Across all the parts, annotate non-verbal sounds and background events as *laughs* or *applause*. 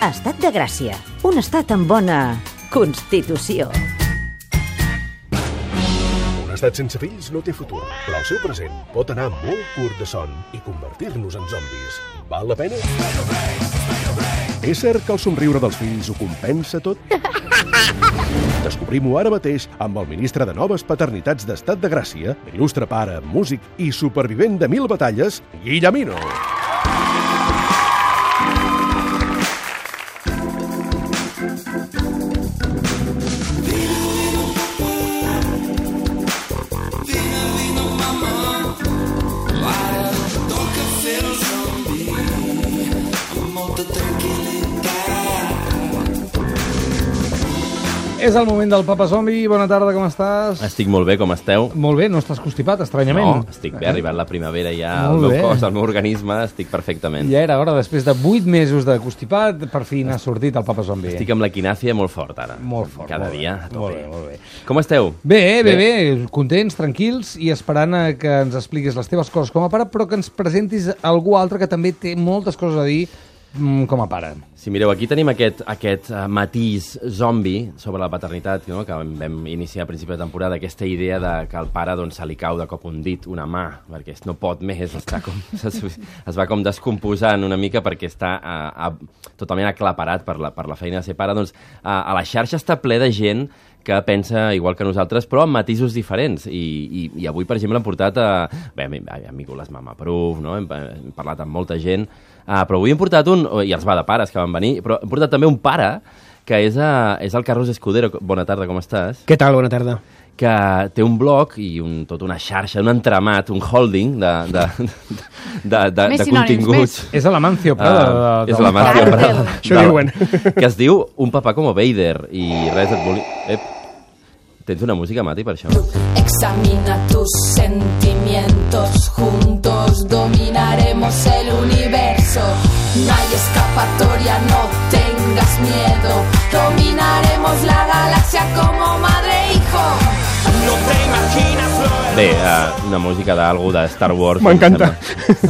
Estat de Gràcia, un estat amb bona constitució. Un estat sense fills no té futur, però el seu present pot anar molt curt de son i convertir-nos en zombis. Val la pena? És cert que el somriure dels fills ho compensa tot? *laughs* Descobrim-ho ara mateix amb el ministre de Noves Paternitats d'Estat de Gràcia, il·lustre pare, músic i supervivent de mil batalles, Guillemino. És el moment del Papa Zombi. Bona tarda, com estàs? Estic molt bé, com esteu? Molt bé, no estàs constipat, estranyament. No, estic bé, ha arribat la primavera ja, el meu bé. cos, el meu organisme, estic perfectament. Ja era hora, després de 8 mesos de constipat, per fi n'ha sortit el Papa Zombi. Estic amb l'equinàcia molt fort ara. Molt fort. Cada molt dia, bé. Molt bé, molt bé. Com esteu? Bé, bé, bé, Bé. contents, tranquils i esperant a que ens expliquis les teves coses com a pare, però que ens presentis algú altre que també té moltes coses a dir com a pare. Si mireu, aquí tenim aquest, aquest uh, matís zombi sobre la paternitat, no? que vam iniciar a principi de temporada, aquesta idea de que al pare doncs, se li cau de cop un dit, una mà, perquè no pot més, està com, *laughs* es, es va com descomposant una mica perquè està uh, uh, totalment aclaparat per la, per la feina de ser pare. Doncs, uh, a la xarxa està ple de gent que pensa igual que nosaltres, però amb matisos diferents. I, i, i avui, per exemple, hem portat a... Bé, vingut les Mama Proof, no? hem, hem parlat amb molta gent, uh, però avui hem portat un... I els va de pares que van venir, però hem portat també un pare que és, uh, és el Carlos Escudero. Bona tarda, com estàs? Què tal? Bona tarda. Que té un blog i un, tota una xarxa, un entramat, un holding de, de, de, de, Més de sinònims, continguts. És a l'Amancio Prada. Ah, de, de, és la Mancio Càrtel. Prada. Això de- diuen. Que es diu Un papà com Vader i res et volia... Ep. Tens una música, Mati, per això? Examina tus sentimientos, juntos dominaremos el universo. No hay escapatoria, no tengas miedo. Dominaremos la galaxia como madre e hijo. Bé, uh, una música d'algú de Star Wars. M'encanta.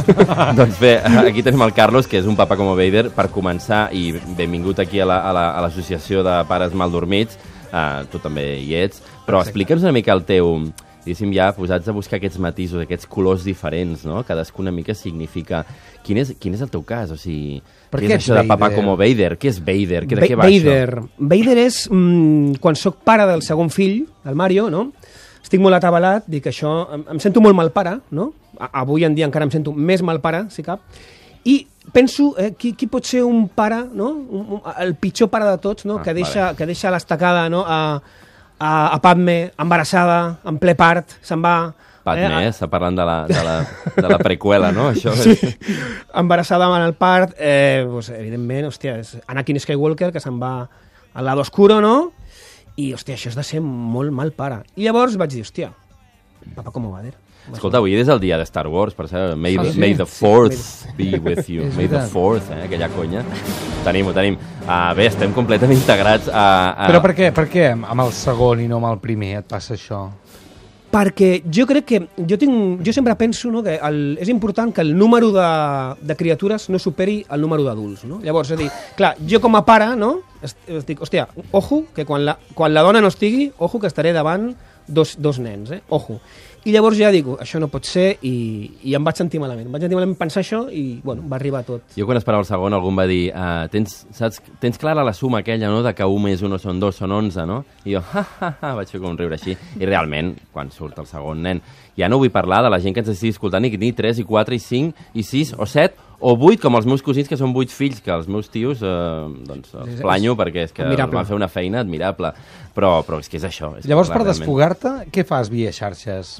*laughs* doncs bé, aquí tenim el Carlos, que és un papà com Vader, per començar, i benvingut aquí a la- a la- a l'Associació la, de Pares Maldormits. Uh, tu també hi ets. Però explica'ns una mica el teu diguéssim, ja posats a buscar aquests matisos, aquests colors diferents, no? Cadascú una mica significa... Quin és, quin és el teu cas? O sigui, Per què què és això de ets papà Vader? com Vader? Què és Vader? Què, de què va Vader. això? Vader és mm, quan sóc pare del segon fill, del Mario, no? Estic molt atabalat, dic això... Em, em sento molt mal pare, no? A, avui en dia encara em sento més mal pare, si cap. I penso, eh, qui, qui pot ser un pare, no? Un, un, el pitjor pare de tots, no? Ah, que, deixa, vale. que deixa l'estacada no? a, a, a Padme, embarassada, en ple part, se'n va... Padme, eh, està parlant de la, de, la, de la preqüela, no? Això, *laughs* Sí. embarassada en el part, eh, pues, evidentment, hòstia, és Anakin Skywalker, que se'n va al lado oscuro, no? I, hòstia, això és de ser molt mal pare. I llavors vaig dir, hòstia, papa com va dir? Escolta, avui és el dia de Star Wars, per cert. May, Ah, the, sí? may the fourth be with you. *laughs* May the fourth, eh? Aquella conya. Tenim-ho, tenim. Uh, bé, estem completament integrats a... a... Però per què, per què amb el segon i no amb el primer et passa això? Perquè jo crec que... Jo, tinc, jo sempre penso no, que el, és important que el número de, de criatures no superi el número d'adults. No? Llavors, és a dir, clar, jo com a pare, no, es, es dic, hòstia, ojo, que quan la, quan la dona no estigui, ojo, que estaré davant dos, dos nens, eh? ojo. I llavors ja dic, això no pot ser, i, i em vaig sentir malament. Em vaig sentir malament pensar això i, bueno, va arribar tot. Jo quan esperava el segon algú va dir uh, tens, saps, tens clara la suma aquella, no?, de que 1 més 1 són 2, són 11, no? I jo, *laughs* ha, ha, ha, vaig fer com un riure així. I realment, quan surt el segon nen, ja no vull parlar de la gent que ens estigui escoltant i que tingui 3 i 4 i 5 i 6 o 7 o 8, com els meus cosins, que són 8 fills, que els meus tios, eh, doncs, els planyo perquè és que admirable. van fer una feina admirable. Però, però és que és això. És que, Llavors, clar, per realment- desfogar-te, què fas via xarxes?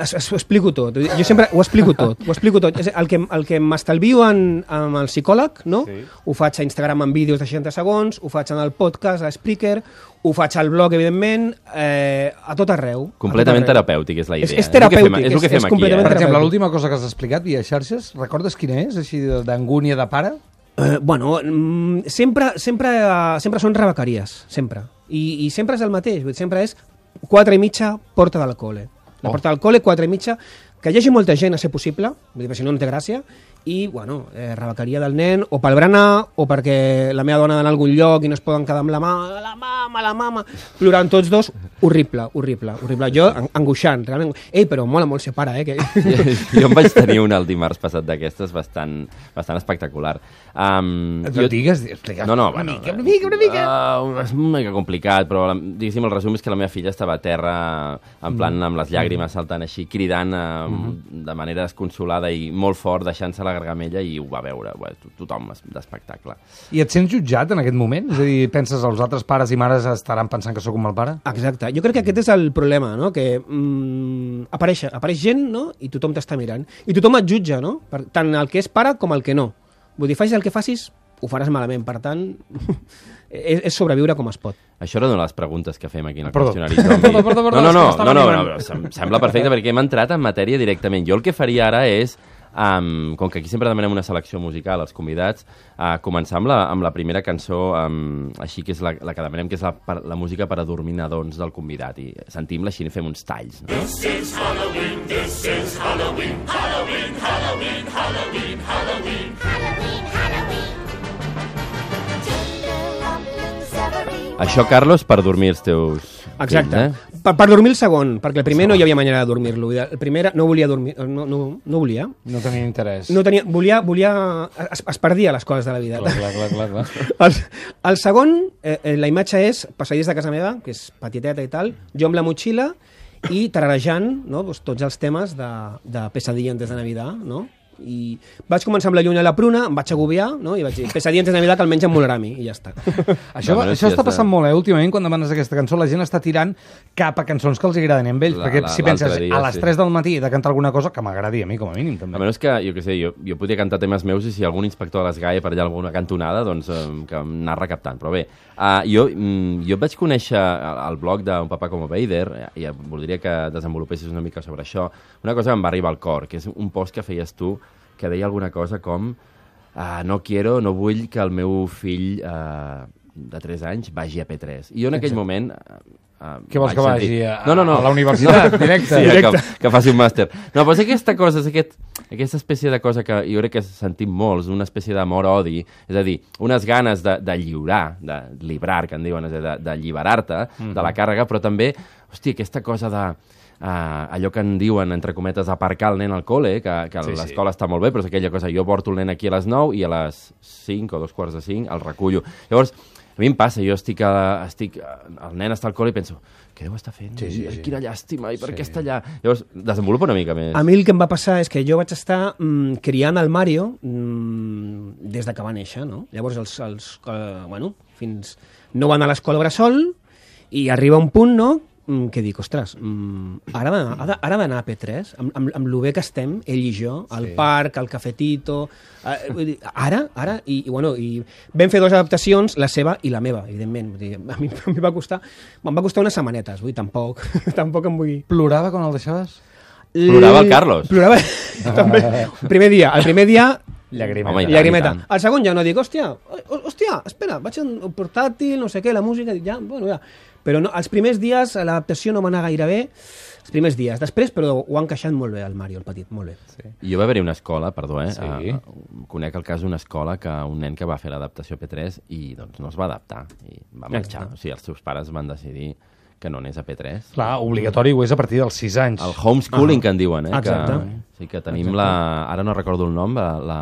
Es, es, ho explico tot. Jo sempre ho explico tot. Ho explico tot. És el que, el que m'estalvio en, amb el psicòleg, no? Sí. Ho faig a Instagram en vídeos de 60 segons, ho faig en el podcast, a Spreaker, ho faig al blog, evidentment, eh, a tot arreu. Completament tot arreu. terapèutic és la És- idea. és terapèutic, És el que fem, és el que és- fem és aquí, completament eh? Per exemple, l'última cosa que has explicat via xarxes, recordes quina és, així d'angúnia de pare? Eh, bueno, mm, sempre, sempre, eh, sempre són rebequeries, sempre. I, I sempre és el mateix, sempre és quatre i mitja, porta del col·le. La Oh. porta del col·le, quatre i mitja, que hi hagi molta gent a ser possible, perquè si no, no té gràcia, i, bueno, eh, rebequeria del nen, o pel berenar, o perquè la meva dona ha d'anar a algun lloc i no es poden quedar amb la mama, la mama, la mama, plorant tots dos, horrible, horrible, horrible. Jo, an- angoixant, realment. Ei, però mola molt ser pare, eh? Que... *laughs* jo en vaig tenir una el dimarts passat d'aquestes bastant, bastant espectacular. Um, jo... digues, digues, No, no, una bueno, mica, una mica, una mica. Uh, és una mica complicat, però la- diguéssim, el resum és que la meva filla estava a terra en plan amb les llàgrimes saltant així, cridant uh, de manera desconsolada i molt fort, deixant-se la gargamella i ho va veure, bé, to- tothom es- d'espectacle. I et sents jutjat en aquest moment? És a dir, penses els altres pares i mares estaran pensant que sóc un mal pare? Exacte. Jo crec que aquest és el problema, no? Que mm, apareix, apareix gent, no? I tothom t'està mirant. I tothom et jutja, no? Per, tant el que és pare com el que no. Vull dir, facis el que facis, ho faràs malament. Per tant, *laughs* és, és sobreviure com es pot. Això era una de les preguntes que fem aquí en el Perdó. qüestionari. *laughs* Perdó, perdó, perdó, no, no, no, no, no, animant. no, sem- sembla perfecte perquè hem entrat en matèria directament. Jo el que faria ara és Um, com que aquí sempre demanem una selecció musical als convidats, uh, començar amb la, amb la primera cançó, um, així que és la, la que demanem, que és la, per, la música per adormir nadons del convidat. I sentim-la així i fem uns talls. No? Halloween, Halloween. Jingle umblings every Això, Carlos, per dormir els teus Exacte. eh? Per, per dormir el segon, perquè el primer no hi havia manera de dormir-lo. El primer no volia dormir, no, no, no volia. No tenia interès. No tenia, volia, volia, es, es perdia les coses de la vida. Clar, clar, clar, clar, clar. *laughs* El, el segon, eh, eh, la imatge és passadís de casa meva, que és petiteta i tal, jo amb la motxilla i tararejant no, doncs, tots els temes de, de Pesadilla antes de Navidad, no? I vaig començar amb la lluna i la pruna, em vaig agobiar, no? i vaig dir, pesadilla antes de Navidad, que almenys em molarà a mi, i ja està. *laughs* Això, No, això sí, està passant molt, eh? Últimament, quan demanes aquesta cançó, la gent està tirant cap a cançons que els agraden a ells. La- perquè la- si penses dia, a les sí. 3 del matí he de cantar alguna cosa, que m'agradi a mi, com a mínim, també. A menys que, jo què sé, jo, jo podria cantar temes meus i si algun inspector de l'ESGAE per allà alguna cantonada, doncs eh, que anar recaptant. Però bé, uh, jo, mm, jo vaig conèixer el, el blog d'un papa com Vader i eh, voldria que desenvolupessis una mica sobre això. Una cosa que em va arribar al cor, que és un post que feies tu que deia alguna cosa com uh, no quiero, no vull que el meu fill uh, de 3 anys vagi a P3. I jo en aquell moment... Uh, uh, Què vols que vagi a- no, no, no. a la universitat, *laughs* directe? Sí, Directe. Que, que faci un màster. No, però és aquesta cosa, és aquest, aquesta espècie de cosa que jo crec que sentim molts, una espècie d'amor-odi, és a dir, unes ganes de, de lliurar, de librar, que en diuen, és a dir, de- de Mhm. la càrrega, però també, hòstia, aquesta cosa de... Uh, allò que en diuen, entre cometes, aparcar el nen al col·le, que, que Sí, sí. l'escola està molt bé, però és aquella cosa, jo porto el nen aquí a les 9 i a les 5 o dos quarts de 5 el recullo. Llavors, a mi em passa, jo estic, a, estic el nen està al col·le i penso, què deu estar fent? Sí, sí, sí. Quina llàstima, i per què està allà? Llavors, desenvolupa una mica més. A mi el que em va passar és que jo vaig estar mm, criant el Mario mm, des de que va néixer, no? Llavors, els, els, eh, bueno, fins... No va anar a l'escola bressol i arriba un punt, no?, que dic, ostres, mm, ara ha d'anar- ha de- ara ha d'anar a P3, amb, amb, amb lo bé que estem, ell i jo, al parc, al cafetito... Eh, vull dir, ara, ara, i, i, bueno, i vam fer dues adaptacions, la seva i la meva, evidentment. Vull dir, a, mi, a mi va costar, em va costar unes setmanetes, vull dir, tampoc, *laughs* tampoc em vull... Plorava quan el deixaves? Plorava el Carlos. Plorava, *laughs* també. El primer dia, el primer dia... Llagrimeta. Home, i tant, Llagrimeta. i tant. El segon ja no dic, hòstia, hò- hòstia, espera, vaig en un portàtil, no sé què, la música, dic, ja, bueno, ja. Però no, els primers dies l'adaptació no va anar gaire bé, els primers dies. Després, però ho ha encaixat molt bé el Mario, el petit, molt bé. Sí. I jo va haver-hi una escola, perdó, eh? Sí. Uh, conec el cas d'una escola que un nen que va fer l'adaptació P3 i doncs no es va adaptar i va marxar. O sigui, els seus pares van decidir que no anés a P3. Clar, obligatori ho és a partir dels 6 anys. El homeschooling, que en diuen, eh? Exacte. Que, sí, que tenim la... Ara no recordo el nom, la, la,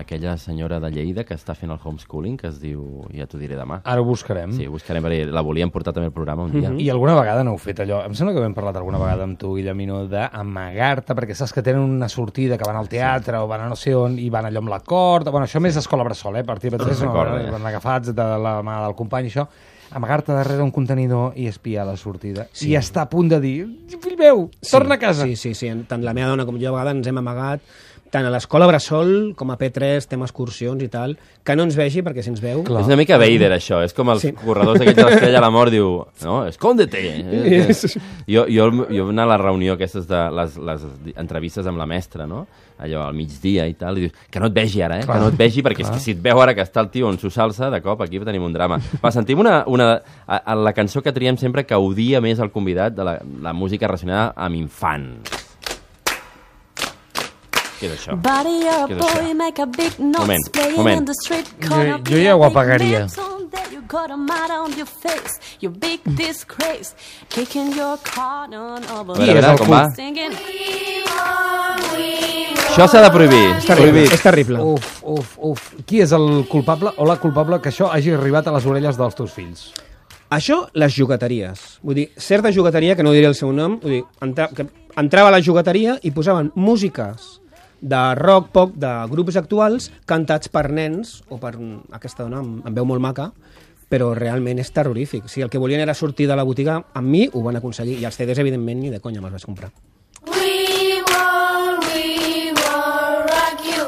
aquella senyora de Lleida que està fent el homeschooling, que es diu... Ja t'ho diré demà. Ara ho buscarem. Sí, ho buscarem, perquè la volíem portar també al programa un dia. I alguna vegada no heu fet allò, em sembla que hem parlat alguna vegada amb tu, Guillemino, d'amagar-te, perquè saps que tenen una sortida, que van al teatre o van a no sé on, i van allò amb la corda, bueno, això més escola bressol, eh, a partir de tres, no, recorda, ja. van agafats de la mà del company, això, amagar-te darrere un contenidor i espiar la sortida. Sí. I està a punt de dir, fill meu, torna a casa. Sí, sí, sí. Tant la meva dona com jo a vegades ens hem amagat tant a l'escola Bressol com a P3, fem excursions i tal, que no ens vegi perquè si ens veu... Clar. És una mica Vader, això. És com els Sí. corredors aquells de l'estrella de la mort, diu, no, escóndete. Eh, Jo, jo, jo anar a la reunió aquestes de les, les entrevistes amb la mestra, no? allò al migdia i tal, i dius, que no et vegi ara, eh? que no et vegi, perquè és que si et veu ara que està el tio on s'ho salsa, de cop aquí tenim un drama. Va, sentim una, una, a, a la cançó que triem sempre que odia més el convidat de la, la música relacionada amb infants. Què és això? Body up, Què és això? boy, make a big noise, Moment, playing moment. in the street Jo- jo ja ho apagaria. You got a mud on your face, you big disgrace, kicking your cotton over. A veure, com va? Això s'ha de prohibir. És terrible. És terrible. Uf, uf, uf. Qui és el culpable o la culpable que això hagi arribat a les orelles dels teus fills? Això, les jugateries. Vull dir, certa jugateria, que no diré el seu nom, vull dir, entra, que entrava a la jugateria i posaven músiques de rock, pop, de grups actuals, cantats per nens, o per aquesta dona amb, amb veu molt maca, però realment és terrorífic. Si el que volien era sortir de la botiga, amb mi ho van aconseguir. I els CDs, evidentment, ni de conya me'ls vaig comprar.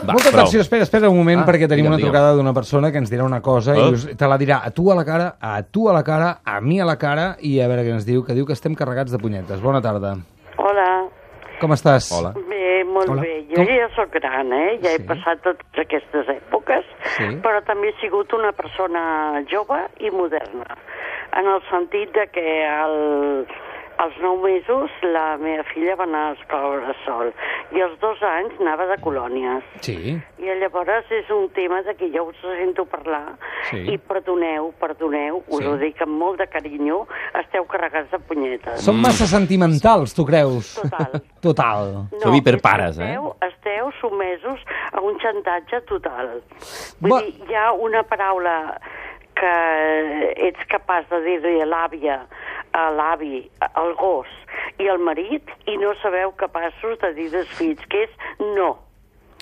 Va, Molta prou. atenció, espera, espera un moment, Ah, perquè tenim digue'm, una trucada d'una persona que ens dirà una cosa Oh. i us, te la dirà a tu a la cara, a tu a la cara, a mi a la cara i a veure què ens diu, que diu que estem carregats de punyetes. Bona tarda. Hola, Com estàs? Hola. bé, molt Hola. bé. Jo Com? ja sóc gran, eh? Ja Sí. he passat totes aquestes èpoques, Sí. però també he sigut una persona jove i moderna, en el sentit de que el, als nou mesos la meva filla va anar a escola bressol i als dos anys anava de colònies. Sí. I llavors és un tema de que jo us sento parlar Sí. i perdoneu, perdoneu, us Sí. ho dic amb molt de carinyo, esteu carregats de punyetes. Som massa sentimentals, tu creus? Total. *laughs* Total. Sou hiperpares, és que eh? esteu, Esteu sotmesos a un xantatge total. Vull Va- dir, hi ha una paraula que ets capaç de dir-li a l'àvia, a l'avi, al gos i al marit i no sabeu capaços de dir als fills, que és no.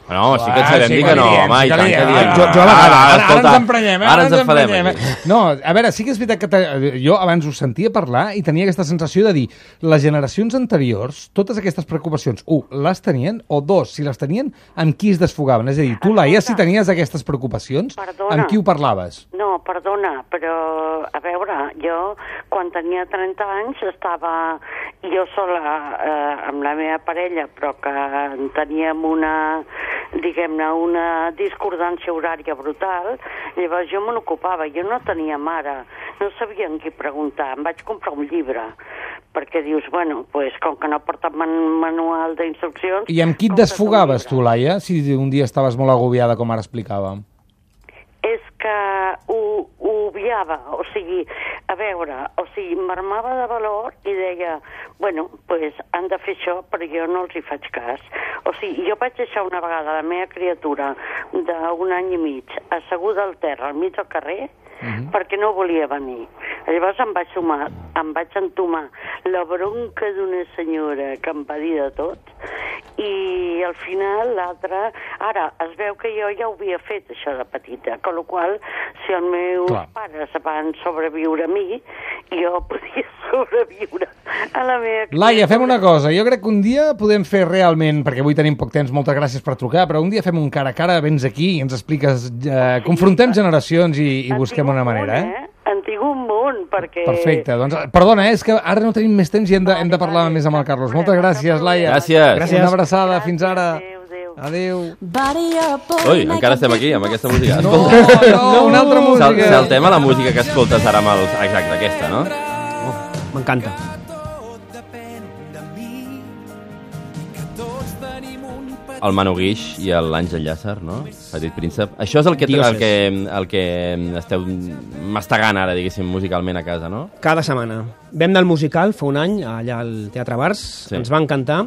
No, sí que et Ah, sabem dir que no, home, i que tant que diem. Jo, jo a vegades, ara, ara, escolta, ens emprenyem, eh? Ara ens enfadem. emprenyem, aquí. No, a veure, sí que és veritat que te, jo abans us sentia parlar i tenia aquesta sensació de dir les generacions anteriors, totes aquestes preocupacions, un, les tenien, o dos, si les tenien, amb qui es desfogaven? És a dir, tu, Laia, si tenies aquestes preocupacions, Perdona. amb qui ho parlaves? No, perdona, però a veure, jo quan tenia 30 anys estava jo sola eh, amb la meva parella, però que teníem una, diguem-ne, una discordància horària brutal, llavors jo me n'ocupava, jo no tenia mare, no sabia en qui preguntar, em vaig comprar un llibre, perquè dius, bueno, pues, com que no porta man manual d'instruccions... I amb qui et desfogaves, tu, Laia, si un dia estaves molt agobiada, com ara explicàvem? és que ho, ho obviava, o sigui, a veure, o sigui, m'armava de valor i deia, bueno, pues han de fer això, però jo no els hi faig cas. O sigui, jo vaig deixar una vegada la meva criatura d'un any i mig asseguda al terra, al mig del carrer, Mhm. perquè no volia venir. Llavors em vaig, sumar, em vaig entomar la bronca d'una senyora que em va dir de tot i al final l'altre... Ara, es veu que jo ja ho havia fet, això de petita, con la qual si els meus Clar. pares van sobreviure a mi, jo *laughs* podia sobreviure a la meva... Laia, fem una cosa. Jo crec que un dia podem fer realment, perquè avui tenim poc temps, moltes gràcies per trucar, però un dia fem un cara a cara, vens aquí i ens expliques, eh, confrontem generacions i, i busquem una un manera, eh? En tinc un munt, perquè... Perfecte, doncs perdona, eh, és que ara no tenim més temps i hem de, hem de parlar més amb el Carlos. Moltes gràcies, Laia. Gràcies. Gràcies. Una abraçada, Gràcies, fins ara. adéu, Ui, encara estem aquí, amb aquesta música. No, Escolta, no, una altra música. saltem a la música que escoltes ara amb els... Exacte, aquesta, no? M'encanta. El Manu Guix i l'Àngel Llàcer, no? Petit príncep. Això és el que, Dioses. el que, el que esteu mastegant ara, diguéssim, musicalment a casa, no? Cada setmana. Vam anar al musical fa un any, allà al Teatre Bars, Sí. ens va encantar.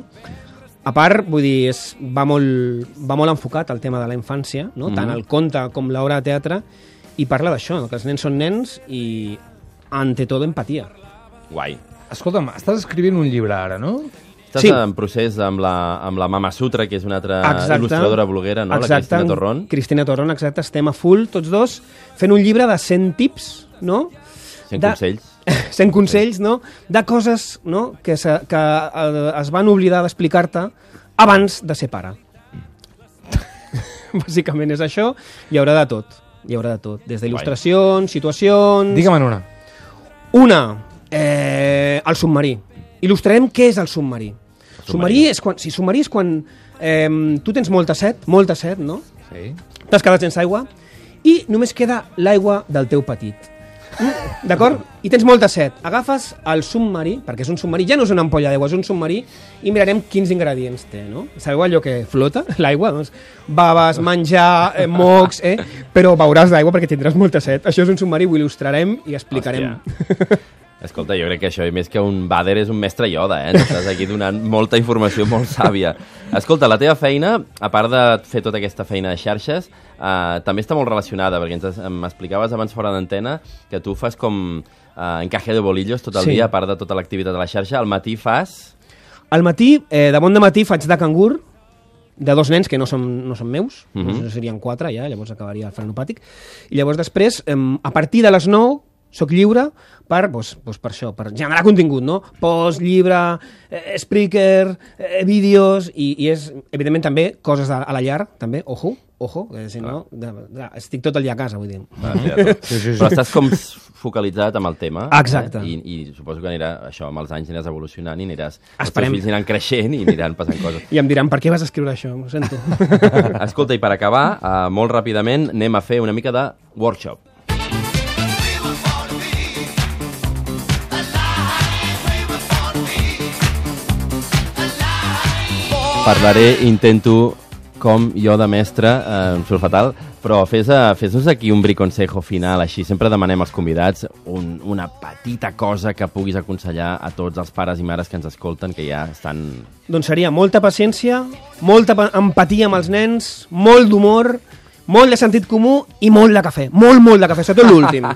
A part, vull dir, és, va, molt, va molt enfocat al tema de la infància, no? Mhm. tant el conte com l'obra de teatre, i parla d'això, que els nens són nens i, ante todo, empatia. Guai. Escolta'm, estàs escrivint un llibre ara, no? Estàs Sí. en procés amb la, amb la Mama Sutra, que és una altra Exacte. il·lustradora bloguera, no? Exacte. La Cristina Torrón. Cristina Torrón, exacte. Estem a full, tots dos, fent un llibre de 100 tips, no? 100 de- consells. *laughs* 100 consells, no? De coses no? que, se, que eh, es van oblidar d'explicar-te abans de ser pare. *laughs* Bàsicament és això. Hi haurà de tot. Hi haurà de tot. Des d'il·lustracions, situacions... Digue'm una. Una, eh, el submarí. Il·lustrarem què és el submarí. El submarí és quan, si submarí és quan eh, tu tens molta set, molta set, no? Sí. T'has quedat sense aigua i només queda l'aigua del teu petit. D'acord? I tens molta set. Agafes el submarí, perquè és un submarí, ja no és una ampolla d'aigua, és un submarí, i mirarem quins ingredients té, no? Sabeu allò que flota, *laughs* l'aigua? Doncs baves, menjar, eh, mocs, eh? Però beuràs d'aigua perquè tindràs molta set. Això és un submarí, ho il·lustrarem i explicarem. *laughs* Escolta, jo crec que això, i més que un Bader, és un mestre Yoda, eh? Ens Estàs aquí donant molta informació molt sàvia. Escolta, la teva feina, a part de fer tota aquesta feina de xarxes, eh, també està molt relacionada, perquè ens m'explicaves abans fora d'antena que tu fas com eh, encaje de bolillos tot el Sí. dia, a part de tota l'activitat de la xarxa. Al matí fas... Al matí, eh, de bon de matí, faig de cangur, de dos nens que no són, no són meus, uh Mhm. -huh. serien quatre ja, llavors acabaria el frenopàtic, i llavors després, eh, a partir de les 9, sóc lliure per, doncs, doncs per això, per generar contingut, no? Post, llibre, eh, Spreaker, eh, vídeos, i, i és, evidentment, també coses de, a la llar, també, ojo, ojo, que si no, de, de, estic tot el dia a casa, vull dir. *laughs* Sí, sí, sí. Però estàs com focalitzat amb el tema. Exacte. Eh? I, I suposo que anirà, això, amb els anys aniràs evolucionant i aniràs... Els Esperem. teus fills aniran creixent i aniran passant coses. *laughs* I em diran, per què vas escriure això? Ho sento. *laughs* Escolta, i per acabar, uh, molt ràpidament, anem a fer una mica de workshop. Parlaré, intento, com jo de mestre, eh, em surt fatal, però fes-nos fes aquí un briconsejo final, així. Sempre demanem als convidats un, una petita cosa que puguis aconsellar a tots els pares i mares que ens escolten, que ja estan Doncs seria molta paciència, molta pa- empatia amb els nens, molt d'humor, molt de sentit comú i molt de cafè. Molt, molt de cafè, sobretot l'últim.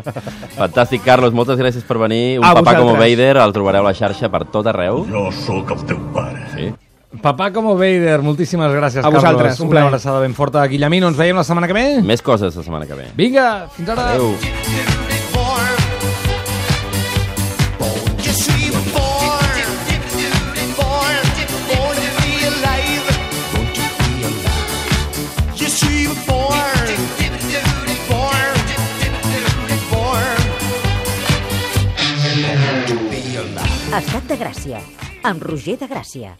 *laughs* Fantàstic, Carlos, moltes gràcies per venir. Un A papà com vosaltres. Vader, el trobareu a la xarxa per tot arreu. Jo sóc el teu pare. Sí. Papà com Vader, moltíssimes gràcies, A vosaltres, Carlos. un Una plaer. abraçada ben forta. Guillemino, ens veiem la setmana que ve? Més coses la setmana que ve. Vinga, fins ara. Adéu. Estat de Gràcia, amb Roger de Gràcia.